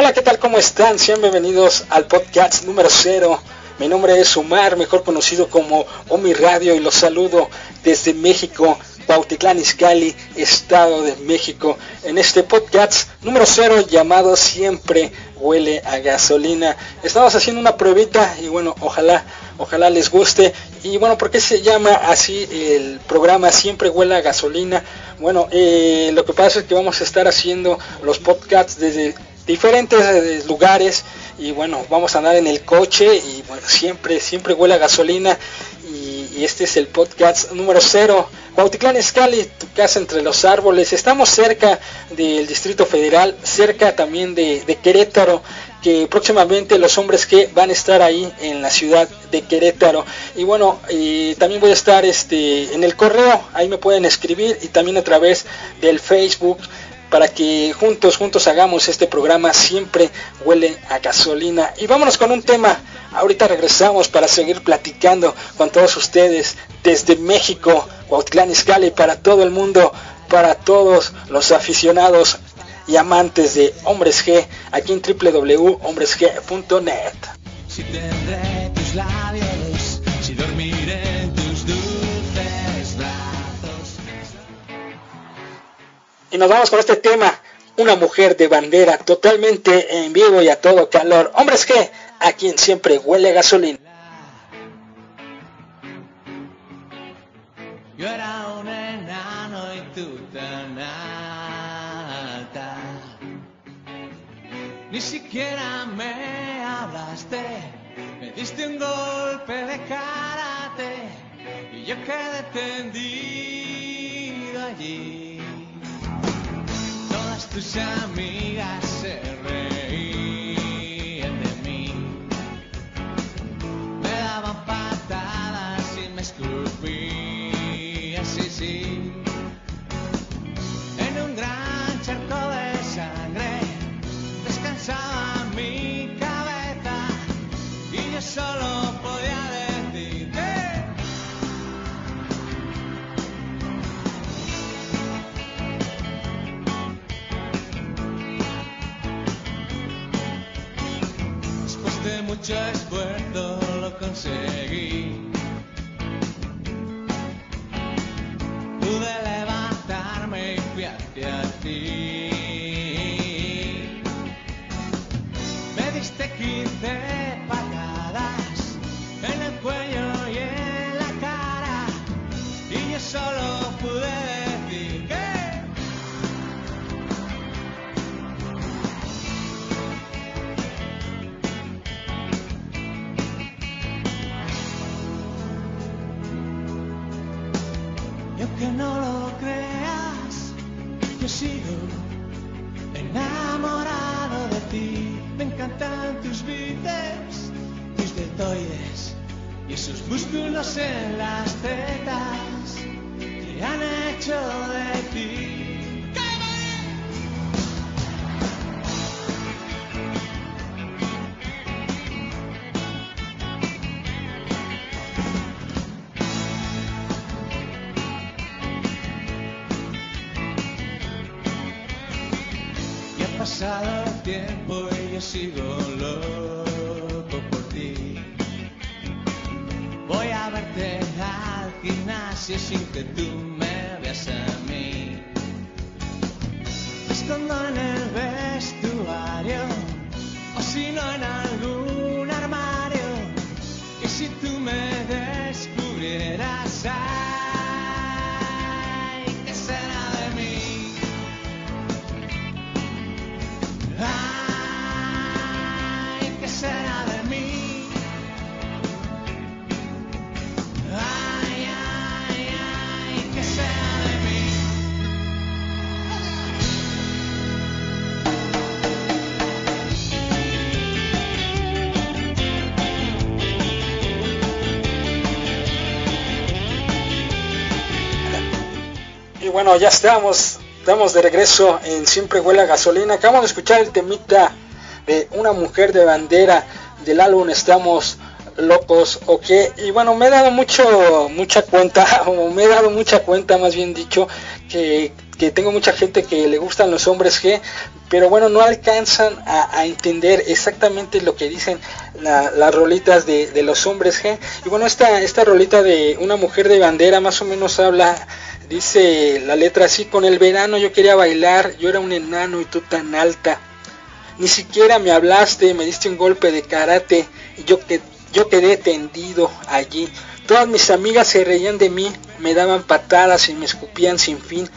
Hola, ¿qué tal? ¿Cómo están? Sean bienvenidos al podcast número 0. Mi nombre es Omar, mejor conocido como Omi Radio, y los saludo desde México, Cuautitlán Izcalli, Estado de México, en este podcast número 0 llamado Siempre huele a gasolina. Estamos haciendo una pruebita y bueno, ojalá, ojalá les guste. Y bueno, ¿por qué se llama así el programa Siempre huele a gasolina? Bueno, eh, lo que pasa es que vamos a estar haciendo los podcasts desde diferentes eh, lugares y bueno, vamos a andar en el coche y bueno, siempre, siempre huele a gasolina y, este es el podcast número 0. Cuautitlán Escali, tu casa entre los árboles. Estamos cerca del Distrito Federal, cerca también de, de Querétaro, que próximamente los hombres que van a estar ahí en la ciudad de Querétaro. Y bueno, eh, también voy a estar este, en el correo, ahí me pueden escribir y también a través del Facebook para que juntos, juntos hagamos este programa siempre huele a gasolina. Y vámonos con un tema. Ahorita regresamos para seguir platicando con todos ustedes desde México, Cuautlán Izcalli, para todo el mundo, para todos los aficionados y amantes de Hombres G, aquí en www.hombresg.net. Y nos vamos con este tema, una mujer de bandera totalmente en vivo y a todo calor. Hombres G, a quien siempre huele gasolina. Yo era un enano y tú tan alta. Ni siquiera me hablaste, me diste un golpe de karate y yo quedé tendido allí. Tus amigas sigo loco por ti. Voy a verte al gimnasio sin que tú bueno, ya estamos, estamos de regreso en Siempre Huele a Gasolina. Acabamos de escuchar el temita de Una Mujer de Bandera del álbum Estamos locos o qué. Y bueno, me he dado mucho, mucha cuenta, o me he dado mucha cuenta, más bien dicho, que, que tengo mucha gente que le gustan los hombres G, pero bueno, no alcanzan a, entender exactamente lo que dicen las rolitas de, de, los hombres G. Y bueno, esta, esta rolita de una mujer de bandera más o menos habla, dice la letra así, con el verano yo quería bailar, yo era un enano y tú tan alta. Ni siquiera me hablaste, me diste un golpe de karate y yo, yo quedé tendido allí. Todas mis amigas se reían de mí, me daban patadas y me escupían sin fin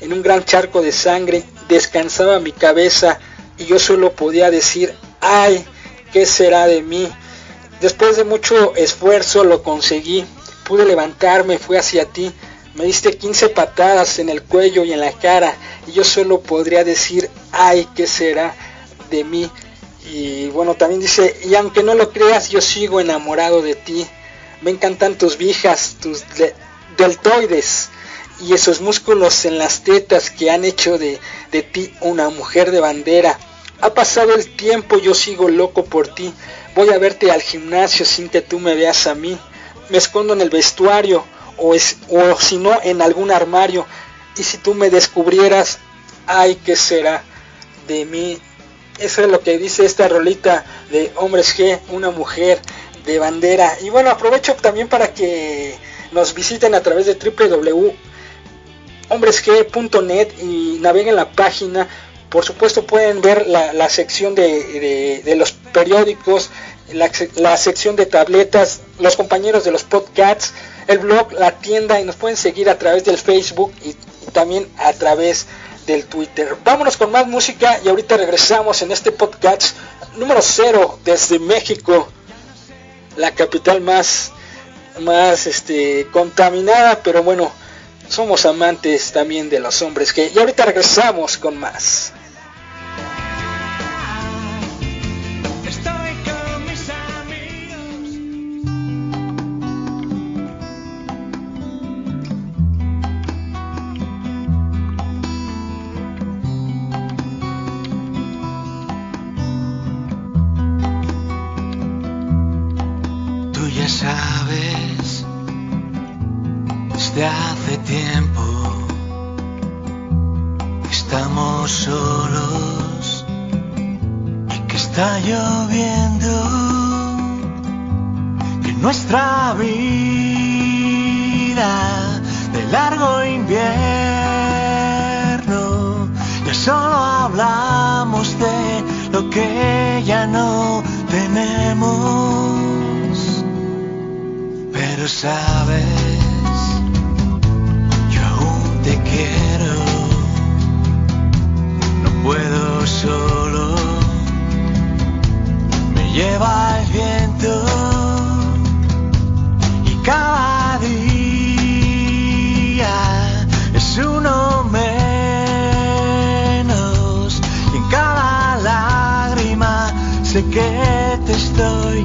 en un gran charco de sangre, descansaba mi cabeza y yo solo podía decir, ay, ¿qué será de mí? Después de mucho esfuerzo lo conseguí, pude levantarme, fui hacia ti, me diste 15 patadas en el cuello y en la cara y yo solo podría decir, ay, ¿qué será de mí? Y bueno, también dice, y aunque no lo creas, yo sigo enamorado de ti. Me encantan tus vijas, tus deltoides, y esos músculos en las tetas que han hecho de, de ti una mujer de bandera. Ha pasado el tiempo, yo sigo loco por ti. Voy a verte al gimnasio sin que tú me veas a mí. Me escondo en el vestuario o, es, o si no en algún armario. Y si tú me descubrieras, ay, ¿qué será de mí? Eso es lo que dice esta rolita de Hombres G, una mujer de bandera. Y bueno, aprovecho también para que nos visiten a través de www hombresg.net y naveguen la página. Por supuesto pueden ver la, sección de, los periódicos, la, sección de tabletas, los compañeros de los podcasts, el blog, la tienda y nos pueden seguir a través del Facebook y, también a través del Twitter. Vámonos con más música y ahorita regresamos en este podcast número cero desde México, la capital más, más este, contaminada, pero bueno, somos amantes también de los hombres que... Y ahorita regresamos con más. estamos solos, que está lloviendo, que nuestra vida de largo invierno, ya solo hablamos de lo que ya no tenemos, pero sabes, yo aún te quiero. solo. Me lleva el viento y cada día es uno menos. Y en cada lágrima sé que te estoy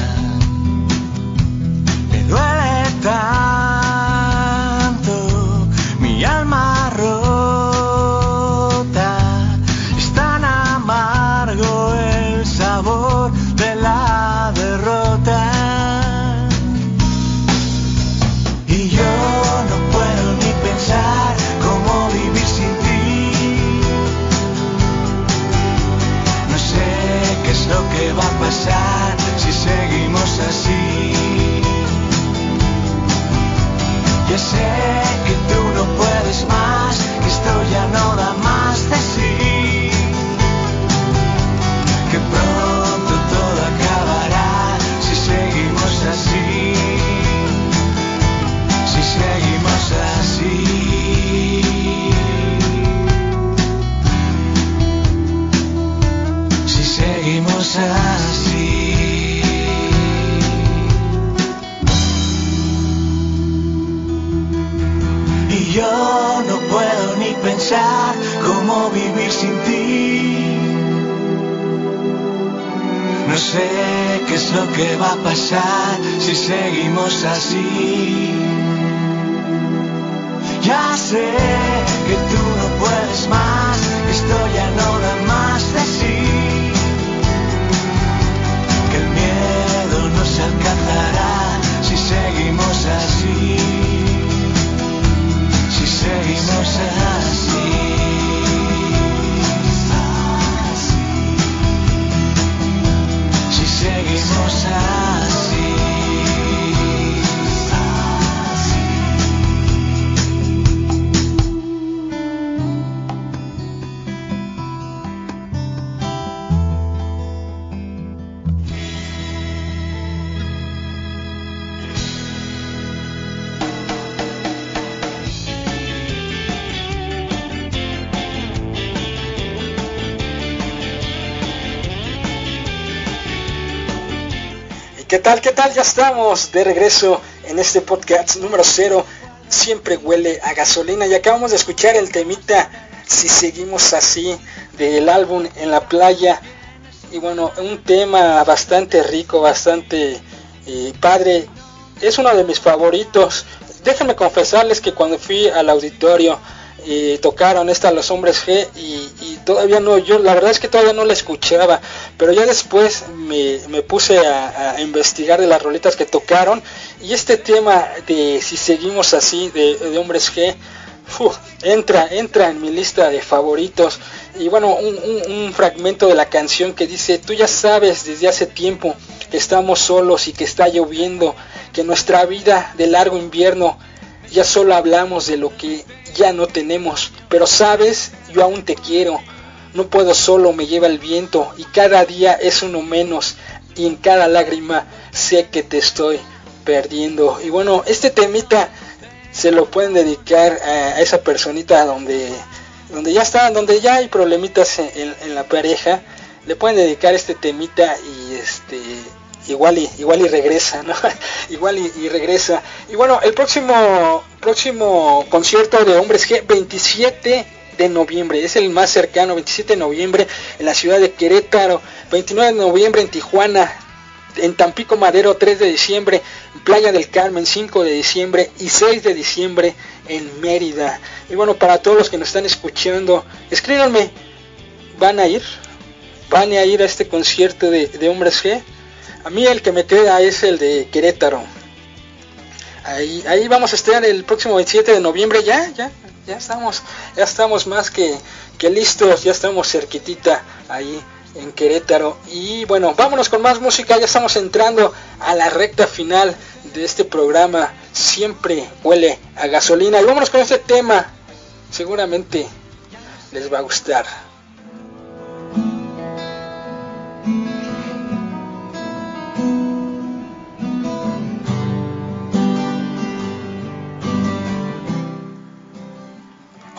si seguimos así. Ya sé qué tal? ¿Qué tal? Ya estamos de regreso en este podcast número 0. Siempre huele a gasolina y acabamos de escuchar el temita Si seguimos así del álbum En la playa. Y bueno, un tema bastante rico, bastante eh, padre. Es uno de mis favoritos. Déjenme confesarles que cuando fui al auditorio tocaron esta Los Hombres G y, todavía no, yo la verdad es que todavía no la escuchaba, pero ya después me, me puse a, investigar de las roletas que tocaron y este tema de si seguimos así de, de Hombres G entra, entra en mi lista de favoritos. Y bueno, un, un, un fragmento de la canción que dice, tú ya sabes desde hace tiempo que estamos solos y que está lloviendo, que nuestra vida de largo invierno ya solo hablamos de lo que ya no tenemos, pero sabes, yo aún te quiero, no puedo solo, me lleva el viento y cada día es uno menos y en cada lágrima sé que te estoy perdiendo. Y bueno, este temita se lo pueden dedicar a esa personita donde donde ya está, donde ya hay problemitas en, en, en la pareja, le pueden dedicar este temita y este igual y igual y regresa, ¿no? igual y, regresa. Y bueno, el próximo próximo concierto de Hombres G 27 de noviembre, es el más cercano, 27 de noviembre en la ciudad de Querétaro, 29 de noviembre en Tijuana, en Tampico Madero 3 de diciembre, en Playa del Carmen 5 de diciembre y 6 de diciembre en Mérida. Y bueno, para todos los que nos están escuchando, escríbanme, ¿van a ir? ¿Van a ir a este concierto de, de Hombres G? A mí el que me queda es el de Querétaro. Ahí, vamos a estar el próximo 27 de noviembre ya, ya, ya estamos, ya estamos más que, que listos, ya estamos cerquitita ahí en Querétaro. Y bueno, vámonos con más música, ya estamos entrando a la recta final de este programa. Siempre huele a gasolina. Y vámonos con este tema, seguramente les va a gustar.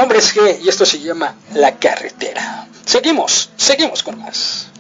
Hombres G y esto se llama La Carretera. Seguimos, seguimos con más.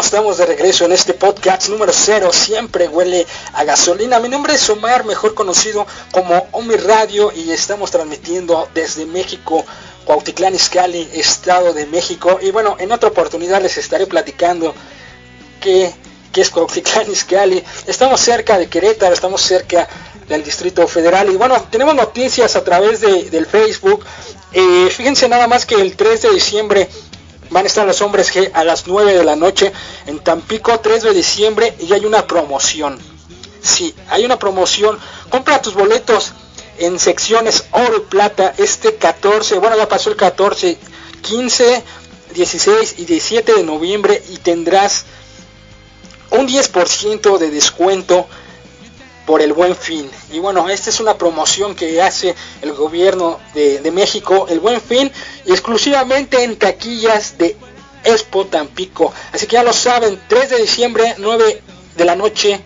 Estamos, de regreso en este podcast número 0, siempre huele a gasolina. Mi nombre es Omar, mejor conocido como Omi Radio y estamos transmitiendo desde México, Cuautitlán Izcalli, Estado de México. Y bueno, en otra oportunidad les estaré platicando qué, qué es Cuautitlán Izcalli. Estamos cerca de Querétaro, estamos cerca del Distrito Federal y bueno, tenemos noticias a través de, del Facebook. Eh, fíjense nada más que el 3 de diciembre van a estar los hombres G a las 9 de la noche en Tampico, 3 de diciembre, y hay una promoción. Sí, hay una promoción. Compra tus boletos en secciones oro y plata este 14, bueno, ya pasó el 14, 15, 16 y 17 de noviembre y tendrás un 10% de descuento por el buen fin. Y bueno, esta es una promoción que hace el gobierno de, México, el buen fin, exclusivamente en taquillas de Expo Tampico. Así que ya lo saben, 3 de diciembre, 9 de la noche,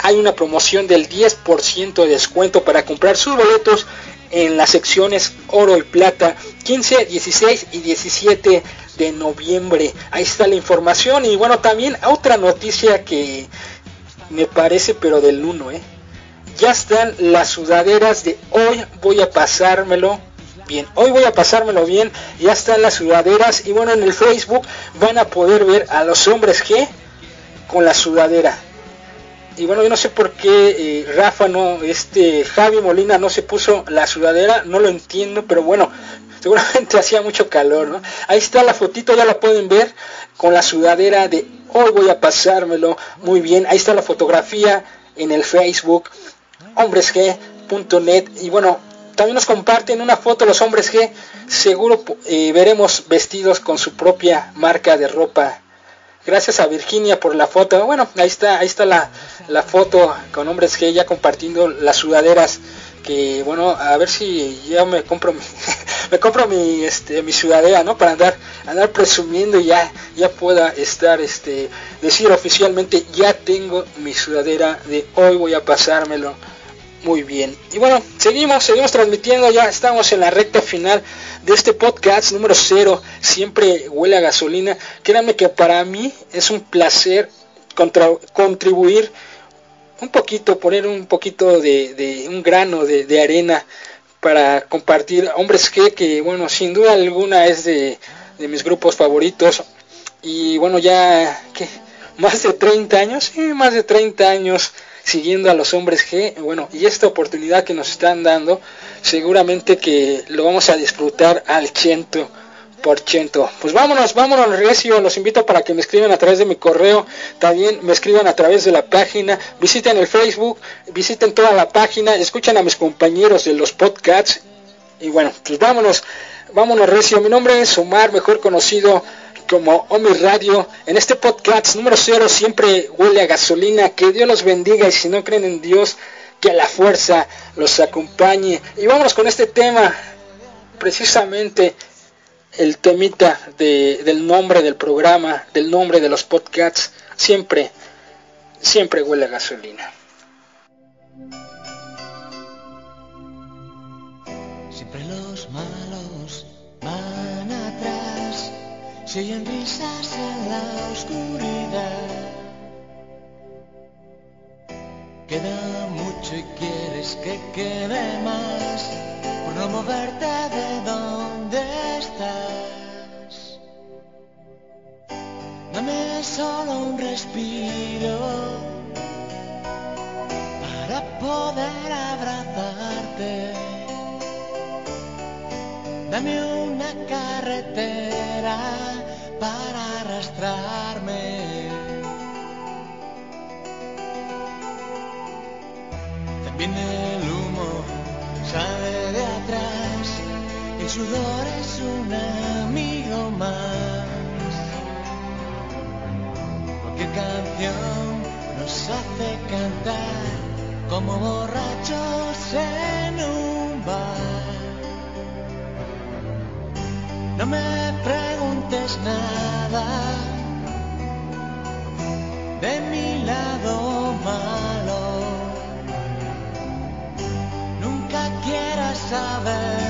hay una promoción del 10% de descuento para comprar sus boletos en las secciones oro y plata 15, 16 y 17 de noviembre. Ahí está la información y bueno, también otra noticia que me parece, pero del 1, ¿eh? Ya están las sudaderas de hoy voy a pasármelo bien. Hoy voy a pasármelo bien. Ya están las sudaderas. Y bueno, en el Facebook van a poder ver a los hombres que con la sudadera. Y bueno, yo no sé por qué eh, Rafa no, este Javi Molina no se puso la sudadera. No lo entiendo, pero bueno, seguramente hacía mucho calor, ¿no? Ahí está la fotito, ya la pueden ver con la sudadera de hoy voy a pasármelo muy bien. Ahí está la fotografía en el Facebook, hombresg.net. Y bueno, también nos comparten una foto los hombres G. Seguro eh, veremos vestidos con su propia marca de ropa. Gracias a Virginia por la foto. Bueno, ahí está, ahí está la, la foto con hombres G ya compartiendo las sudaderas que bueno a ver si ya me compro mi, me compro mi este mi ciudadela no para andar andar presumiendo y ya ya pueda estar este decir oficialmente ya tengo mi sudadera de hoy voy a pasármelo muy bien. Y bueno seguimos seguimos transmitiendo ya estamos en la recta final de este podcast número cero siempre huele a gasolina. Créanme que para mí es un placer contra, contribuir un poquito, poner un poquito de, un grano de, arena para compartir Hombres G, que bueno, sin duda alguna es de, mis grupos favoritos. Y bueno, ya que más de 30 años, sí, más de 30 años siguiendo a los hombres G. Bueno, y esta oportunidad que nos están dando, seguramente que lo vamos a disfrutar al ciento por ciento. Pues vámonos, vámonos, Recio. Los invito para que me escriban a través de mi correo. También me escriban a través de la página. Visiten el Facebook, visiten toda la página, escuchen a mis compañeros de los podcasts. Y bueno, pues vámonos, vámonos, Recio. Mi nombre es Omar, mejor conocido como Omi Radio. En este podcast número cero siempre huele a gasolina. Que Dios los bendiga y si no creen en Dios, que a la fuerza los acompañe. Y vámonos con este tema, precisamente el temita de, del nombre del programa, del nombre de los podcasts, siempre, siempre huele a gasolina. Siempre los malos van atrás, se oyen risas en la oscuridad. Queda mucho y quieres que quede más, por no moverte de donde Dame solo un respiro para poder abrazarte. Dame una carretera para arrastrarme. También el humo sale de atrás, hace cantar como borrachos en un bar. No me preguntes nada de mi lado malo. Nunca quieras saber